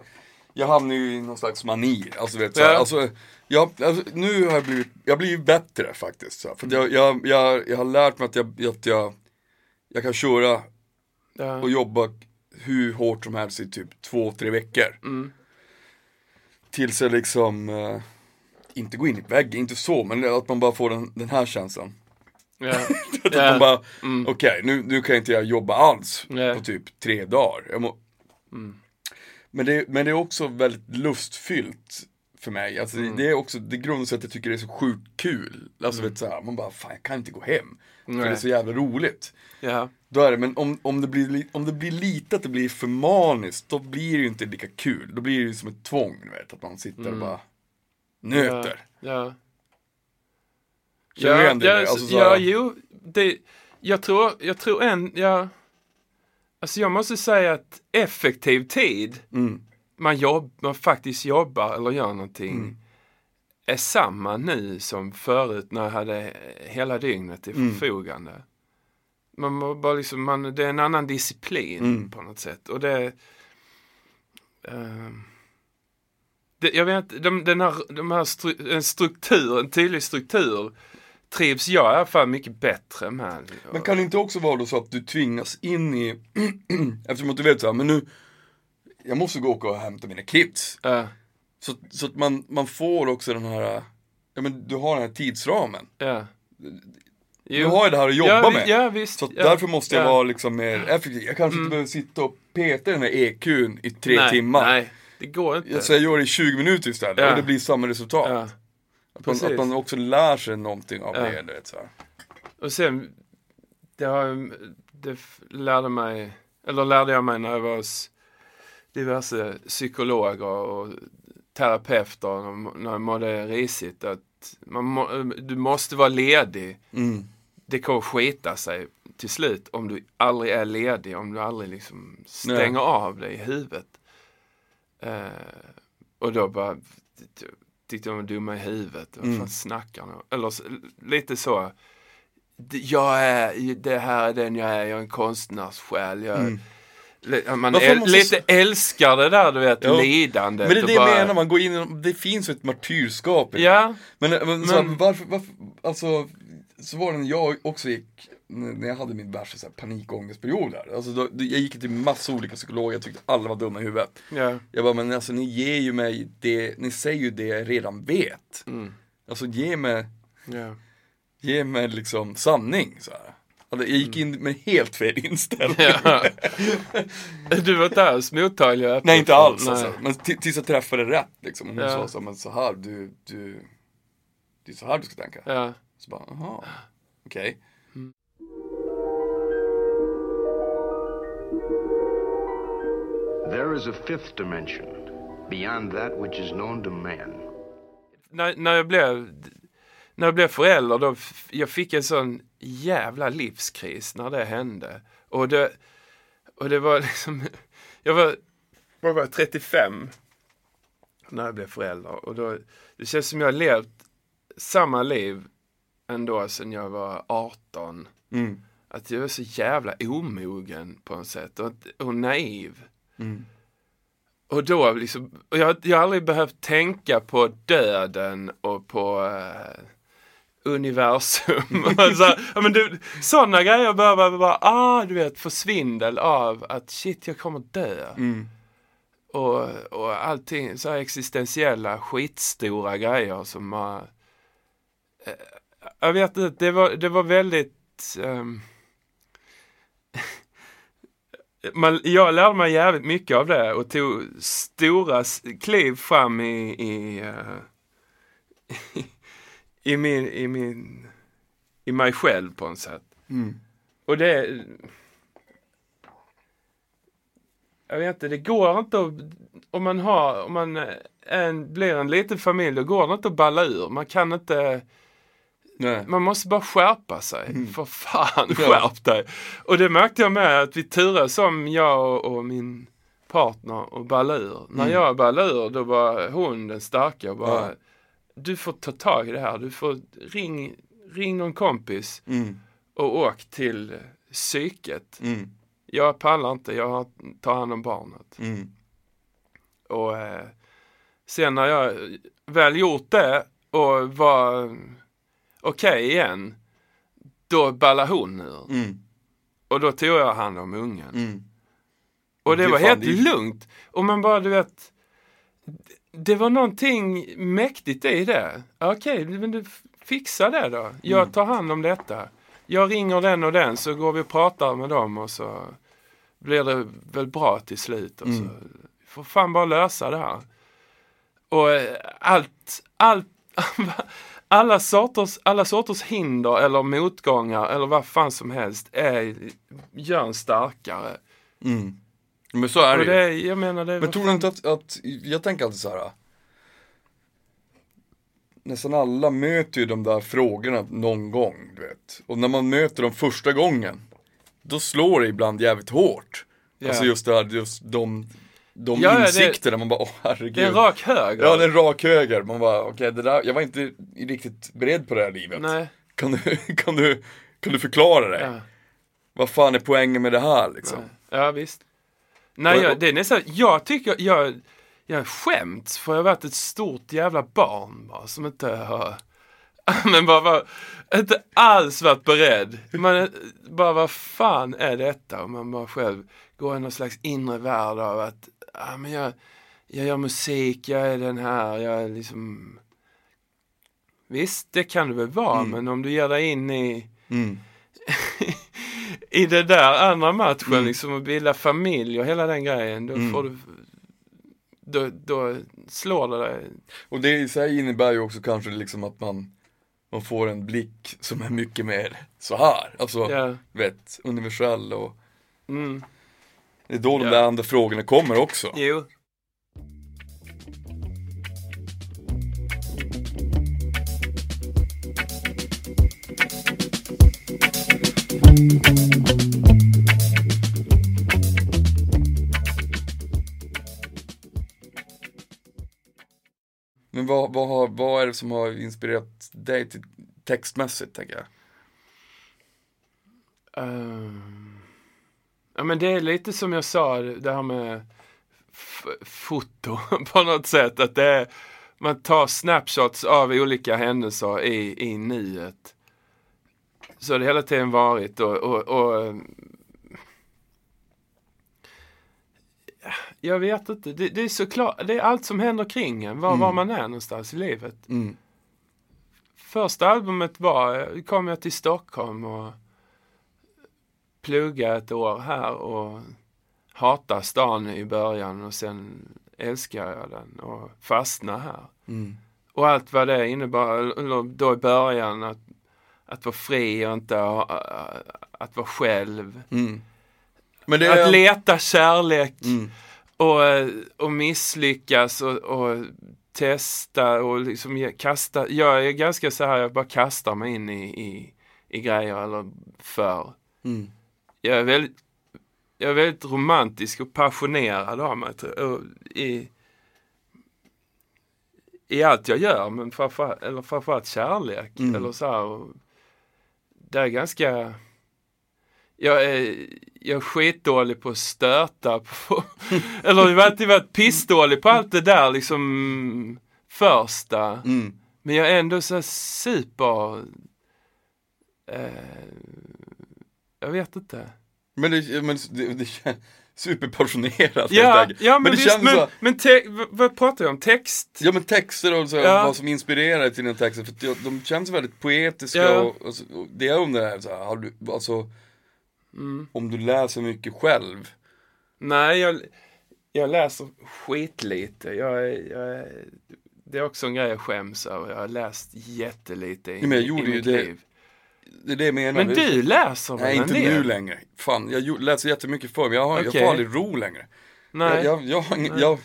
jag hamnar ju i någon slags mani. Alltså, vet, så Ja. alltså, jag, alltså, nu har jag blivit, jag blivit bättre faktiskt. Så, här, för jag, jag, jag, jag har lärt mig att jag, att jag, jag kan köra Ja. och jobba hur hårt som helst i typ två, tre veckor. Mm. Tills jag liksom, eh, inte gå in i väggen, inte så, men att man bara får den, den här känslan. Ja. Att Ja. man bara, Mm. okej nu, nu kan inte jag jobba alls Nej. på typ tre dagar. Må... Mm. men, det, men det är också väldigt lustfyllt för mig. Alltså, Mm. Det är också, det grundar sig att jag tycker det är så sjukt kul. Alltså vet du, så här, man bara, fan jag kan inte gå hem. För Nej. det är så jävla roligt. ja. Då är det, men om, om, det blir, li- om det blir lite att det blir för maniskt, då blir det ju inte lika kul. Då blir det ju som ett tvång, du vet, att man sitter och bara nöter. Mm. Ja. Känner du ja, ja, Alltså, så ja, jo. Det, jag tror, jag tror en, ja. Alltså jag måste säga att effektiv tid Mm. man, jobb, man faktiskt jobbar eller gör någonting Mm. är samma nu som förut när jag hade hela dygnet till Mm. förfogande. Man må bara liksom, man, det är en annan disciplin Mm. på något sätt. Och det, ehm, det jag vet inte, de, den här, de här stru, en struktur, en tydlig struktur trivs jag i alla fall mycket bättre med. Men kan det inte också vara då så att du tvingas in i, eftersom att du vet så här, men nu, jag måste gå och hämta mina kids. Ja, Så, så att man, man får också den här, ja men du har den här tidsramen. ja. Du har ju det här att jobba ja, vi- med. Ja, visst. Så ja, därför måste jag ja. vara liksom mer effektiv. Jag kanske inte behöver sitta och peta den här EQn i tre nej, timmar. Nej, det går inte. Så jag gör det i 20 minuter istället och det blir samma resultat. Att, man, att man också lär sig någonting av Ja. det. Du vet, så här. Och sen, det, har, det lärde mig, eller lärde jag mig när jag var hos diverse psykologer och terapeuter när jag mådde risigt att man må, du måste vara ledig. Mm. Det kommer skita sig till slut om du aldrig är ledig, om du aldrig liksom stänger Nej. av dig i huvudet. Eh, och då bara tyckte de var dumma i huvudet. Vad Mm. fan snackar de Eller så, lite så. "Det- Jag är, det här är den jag är, jag är en konstnärssjäl. Jag, Mm. Man äl, måste- lite älskar det där du vet, Jo. lidandet. Men det är det jag bara- menar, man går in det finns ju ett martyrskap i. Ja, Men, men, så Men- varför, varför, alltså, så var det när jag också gick, när jag hade min värsta så här, panikångestperiod där. Alltså, då, jag gick till massa olika psykologer, jag tyckte alla var dumma i huvudet. ja, Jag bara, men alltså ni ger ju mig det, ni säger ju det jag redan vet. mm, Alltså ge mig, ja. ge mig liksom sanning så här. Alltså, jag gick in med helt fel inställning. Ja. Du var inte alls mottaglig Nej inte alls nej. alltså. Men tills jag träffade rätt liksom. Hon Ja. sa så, men så här, du, du, det är så här du ska tänka. Ja, Så bara, jaha, okej. There is a fifth dimension, beyond that which is known to man. när, när jag blev när jag blev förälder, då f- jag fick en sån jävla livskris när det hände. Och det, och det var liksom, jag var, vad var jag, 35 när jag blev förälder. Och då, det känns som jag har levt samma liv ändå sedan jag var 18. Mm. Att jag är så jävla omogen på något sätt och, och naiv. Mm. Och då liksom, och jag, jag har aldrig behövt tänka på döden och på eh, universum. så, ja, men du, sådana grejer behöver bara, ah, du vet, försvindel av att shit, jag kommer dö. Mm. Och, och allting, så här existentiella skitstora grejer som man... Eh, jag vet inte, det var, det var väldigt väldigt... man, jag lärde mig jävligt mycket av det och tog stora kliv fram i, i, eh, i, min, i min, i mig själv på något sätt. Mm. Och det... Jag vet inte, det går inte att... Om man har, om man en, blir en liten familj, då går det inte att balla ur. Man kan inte... Nej. Man måste bara skärpa sig. För fan, skärp dig. Och det märkte jag med att vi turades om, jag och, min partner och balla ur. När jag ballade ur, då var hon den starka och bara... Ja. Du får ta tag i det här. Du får ring, ring någon kompis Mm. och åk till psyket. Mm. Jag pallar inte, jag tar hand om barnet. Mm. Och eh, sen när jag väl gjort det och var okej igen, då ballade hon ur. Mm. Och då tog jag hand om ungen. Mm. Och det, Det var helt det lugnt. Och man bara, du vet, det var någonting mäktigt i det. Okej, men du f- fixa det då. Jag Mm. tar hand om detta. Jag ringer den och den så går vi och pratar med dem och så blir det väl bra till slut. Och så Mm. får fan bara lösa det här. Och eh, allt, allt, alla sorters, alla sorters hinder eller motgångar eller vad fan som helst är, gör en starkare. Mm. Men så är det Och ju. det, jag menar det Men tror du inte att, att, jag tänker alltid så här. Nästan alla möter ju de där frågorna någon gång, du vet. Och när man möter dem första gången, då slår det ibland jävligt hårt. Ja. Alltså just det här, just de, de Ja, ja, det- insikterna, man bara, åh herregud. Det är en rak höger. Ja, det är en rak höger. Man bara, okej, det där, jag var inte riktigt beredd på det här livet. Nej. Kan du, kan du, kan du förklara det? Ja. Vad fan är poängen med det här liksom? Ja, visst. Nej, jag, det är nästan, jag tycker, jag, jag skämts för jag har varit ett stort jävla barn bara, som inte har, men bara var, inte alls varit beredd. Man bara, vad fan är detta? Och man bara själv går i någon slags inre värld av att, ja men jag, jag gör musik, jag är den här, jag är liksom Visst, det kan du väl vara, men om du ger dig in i Mm. i det där andra matchen, Mm. liksom att bilda familj och hela den grejen, då Mm. får du då, då slår det dig. Och det i sig innebär ju också kanske liksom att man, man får en blick som är mycket mer så här. Alltså, Ja. vet, universell och Mm. Det är då de Ja. där andra frågorna kommer också. Jo. Men vad, vad, har, vad är det som har inspirerat dig till textmässigt tänker jag? Ehm. Ja men det är lite som jag sa, det här med foto på något sätt. Att det är, man tar snapshots av olika händelser i, i nuet. Så har det hela tiden varit och, och, och ja, jag vet inte, det, det är såklart, det är allt som händer kring en, var, var man är någonstans i livet. Mm. Första albumet var, kom jag till Stockholm och plugga ett år här och hata stan i början och sen älskar jag den och fastna här. Mm. Och allt vad det innebar, då i början att, att vara fri och inte att vara själv. Mm. Är... Att leta kärlek mm. och, och misslyckas och, och testa och liksom kasta. Jag är ganska så här, jag bara kastar mig in i, i, i grejer eller för. Mm. Jag är väldigt, jag är väldigt romantisk och passionerad av mig. I, I allt jag gör, men framförallt, eller framförallt kärlek. Mm. Eller så här, det är ganska jag är, jag är skitdålig på att stöta på, eller jag har alltid varit pissdålig på allt det där liksom första. Mm. Men jag är ändå så super, eh, jag vet inte. Men, det, men det, det, superpassionerat helt Ja, ja men, det visst, känns men, så, men te, vad pratar jag om? Text? Ja men texter och så, Ja. vad som inspirerar till dina texter, för de- känns väldigt poetiska Ja. och, och, och det är om det här, så här har du, alltså, Mm. om du läser mycket själv. Nej, jag, jag läser skitlite. Jag, är- jag, är- det är också en grej jag skäms över. Jag har läst jättelite i, Ja, men jag i gjorde ju mitt det liv. Det är det jag menar. Men Det du läser väl Nej inte del? nu längre. Fan, jag läser jättemycket förr men jag, har, jag Okej. får aldrig ro längre. Nej. Jag, jag, jag, har jag, jag,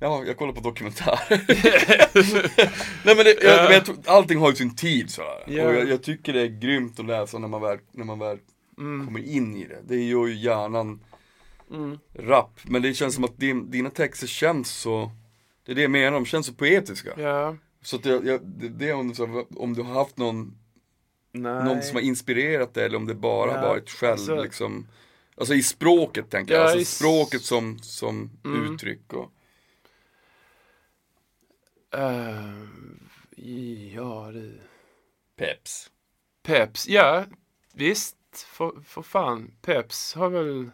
jag, jag kollar på dokumentärer. Nej men, det, jag, jag, allting har ju sin tid sådär. Ja. Och jag, jag tycker det är grymt att läsa när man väl, när man väl Mm. kommer in i det. Det gör ju hjärnan rapp. Men det känns som att din, dina texter känns så, det är det jag menar, de känns så poetiska. Ja. Så att jag, jag, det, det om, så, om du har haft någon Nej. någon som har inspirerat dig eller om det bara Ja, varit själv alltså- liksom Alltså i språket tänker jag, Ja, alltså i språket som, som Mm. uttryck och Eh, ja, du. peps Peps, ja visst. För, för fan. Peps har väl,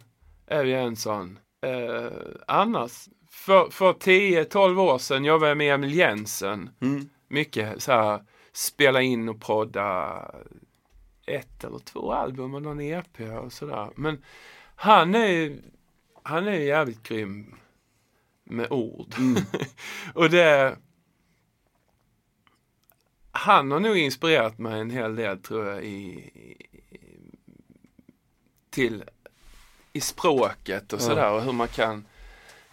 är ju en sån. Eh, annars, för, för 10-12 år sedan jag med Emil Jensen. mm. Mycket så här, spela in och prodda ett eller två album och någon EP och sådär. Men han är ju, han är jävligt grym med ord. och det han har nog inspirerat mig en hel del tror jag i, i till i språket och sådär och hur man kan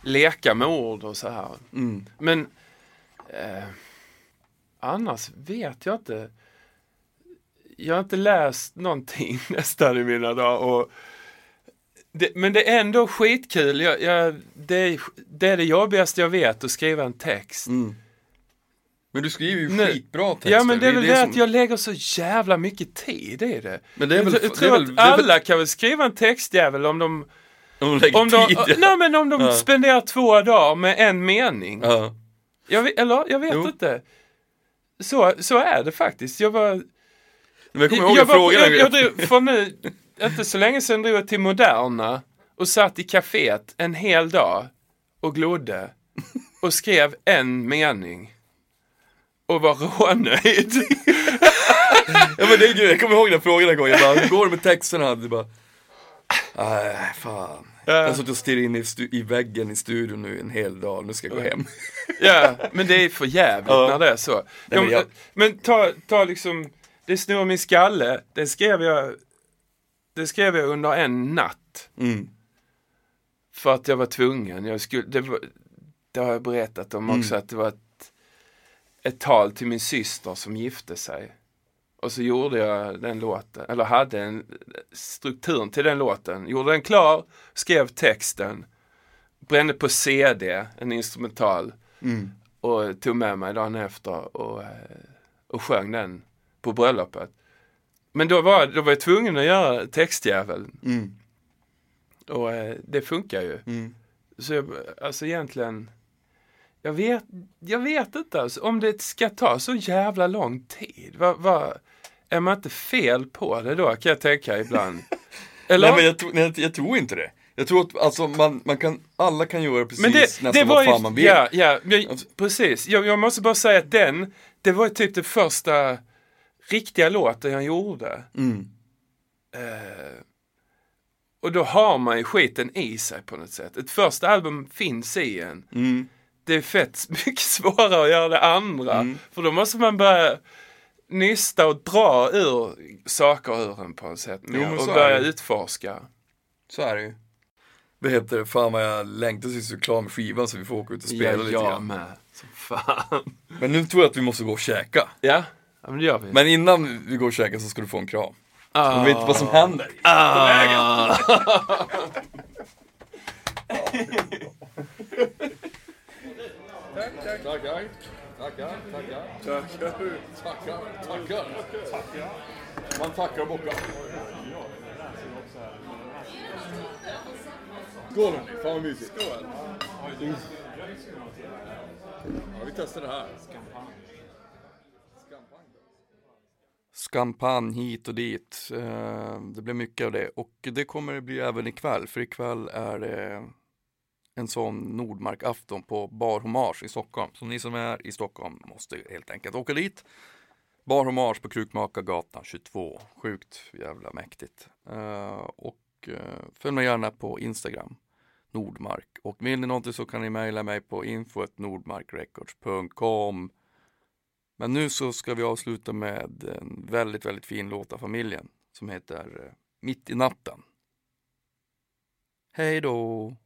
leka med ord och så här. Mm. Men eh, annars vet jag inte. Jag har inte läst någonting nästan i mina dagar. Och det, men det är ändå skitkul. Jag, jag, det, är, det är det jobbigaste jag vet, att skriva en text. Mm. Men du skriver ju Nej. skitbra texter Ja men det är väl det, som- att jag lägger så jävla mycket tid i det. Men det är väl- jag, jag det tror väl- att det är väl- alla kan väl skriva en textjävel om de, Om de om de, tid ja. nej, men om de Ja. spenderar två dagar med en mening. ja. Jag eller jag vet Jo. inte. Så, så är det faktiskt. Jag var, Men jag kommer ihåg jag en var fråga jag, jag drog, för nu, inte så länge sedan drog jag till Moderna och satt i kaféet en hel dag och glodde och skrev en mening. Och var rånöjd. ja men det är jag kommer ihåg den frågan en gång, jag bara, hur går det med texterna? Du bara, nej fan. Jag har suttit och stirrat in i, i väggen i studion nu en hel dag, nu ska jag gå hem. Ja, men det är för jävligt när det är så. men men, jag- men ta, ta liksom, det snurrar min skalle, det skrev jag, det skrev jag under en natt. Mm. För att jag var tvungen. Jag skulle, det, var, det har jag berättat om också, att det var ett, ett tal till min syster som gifte sig. Och så gjorde jag den låten, eller hade en strukturen till den låten. Gjorde den klar, skrev texten, brände på CD, en instrumental. Mm. Och tog med mig dagen efter och, eh, och sjöng den på bröllopet. Men då var, då var jag tvungen att göra textjäveln. Mm. Och eh, det funkar ju. Mm. Så jag, alltså egentligen, jag vet, jag vet inte alltså, om det ska ta så jävla lång tid. Vad, vad, är man inte fel på det då kan jag tänka ibland. Eller? Nej men jag, tror- nej, jag, jag tror inte det. Jag tror att alltså, man, man kan, alla kan göra precis Men det, nästan det vad ju, fan man vill. ja, ja, men, Alltså- precis. Jag, jag måste bara säga att den, det var ju typ den första riktiga låten jag gjorde. Mm. Eh, och då har man ju skiten i sig på något sätt. Ett första album finns i en. Mm. Det är fett mycket svårare att göra det andra. Mm. För då måste man börja nysta och dra ur saker ur en på något sätt. Jo, och börja det. utforska. Så är det ju. Vad heter det, fan vad jag längtar tills vi är klara med skivan så vi får åka ut och spela Ja, lite jag grann. med. Som fan. Men nu tror jag att vi måste gå och käka. Ja, ja men det gör vi. Men innan vi går och käkar så ska du få en kram. Ah. Jag vet inte vad som händer. Ah. Tackar. Tackar, tackar. Tackar. Tackar, tackar. Tackar. Man tackar och bockar. Skål hörni, fan vad mysigt. Skål. Ja, vi testar det här. skampanj hit och dit. Eh, det blir mycket av det och det kommer det bli även ikväll för ikväll är det en sån Nordmark-afton på Bar Hommage i Stockholm. Så ni som är i Stockholm måste helt enkelt åka dit. Bar Hommage på Krukmakargatan 22. Sjukt jävla mäktigt. Uh, och uh, följ mig gärna på Instagram, Nordmark. Och vill ni någonting så kan ni mejla mig på info.nordmarkrecords.com. Men nu så ska vi avsluta med en väldigt, väldigt fin låt av familjen som heter uh, Mitt i natten. Hej då!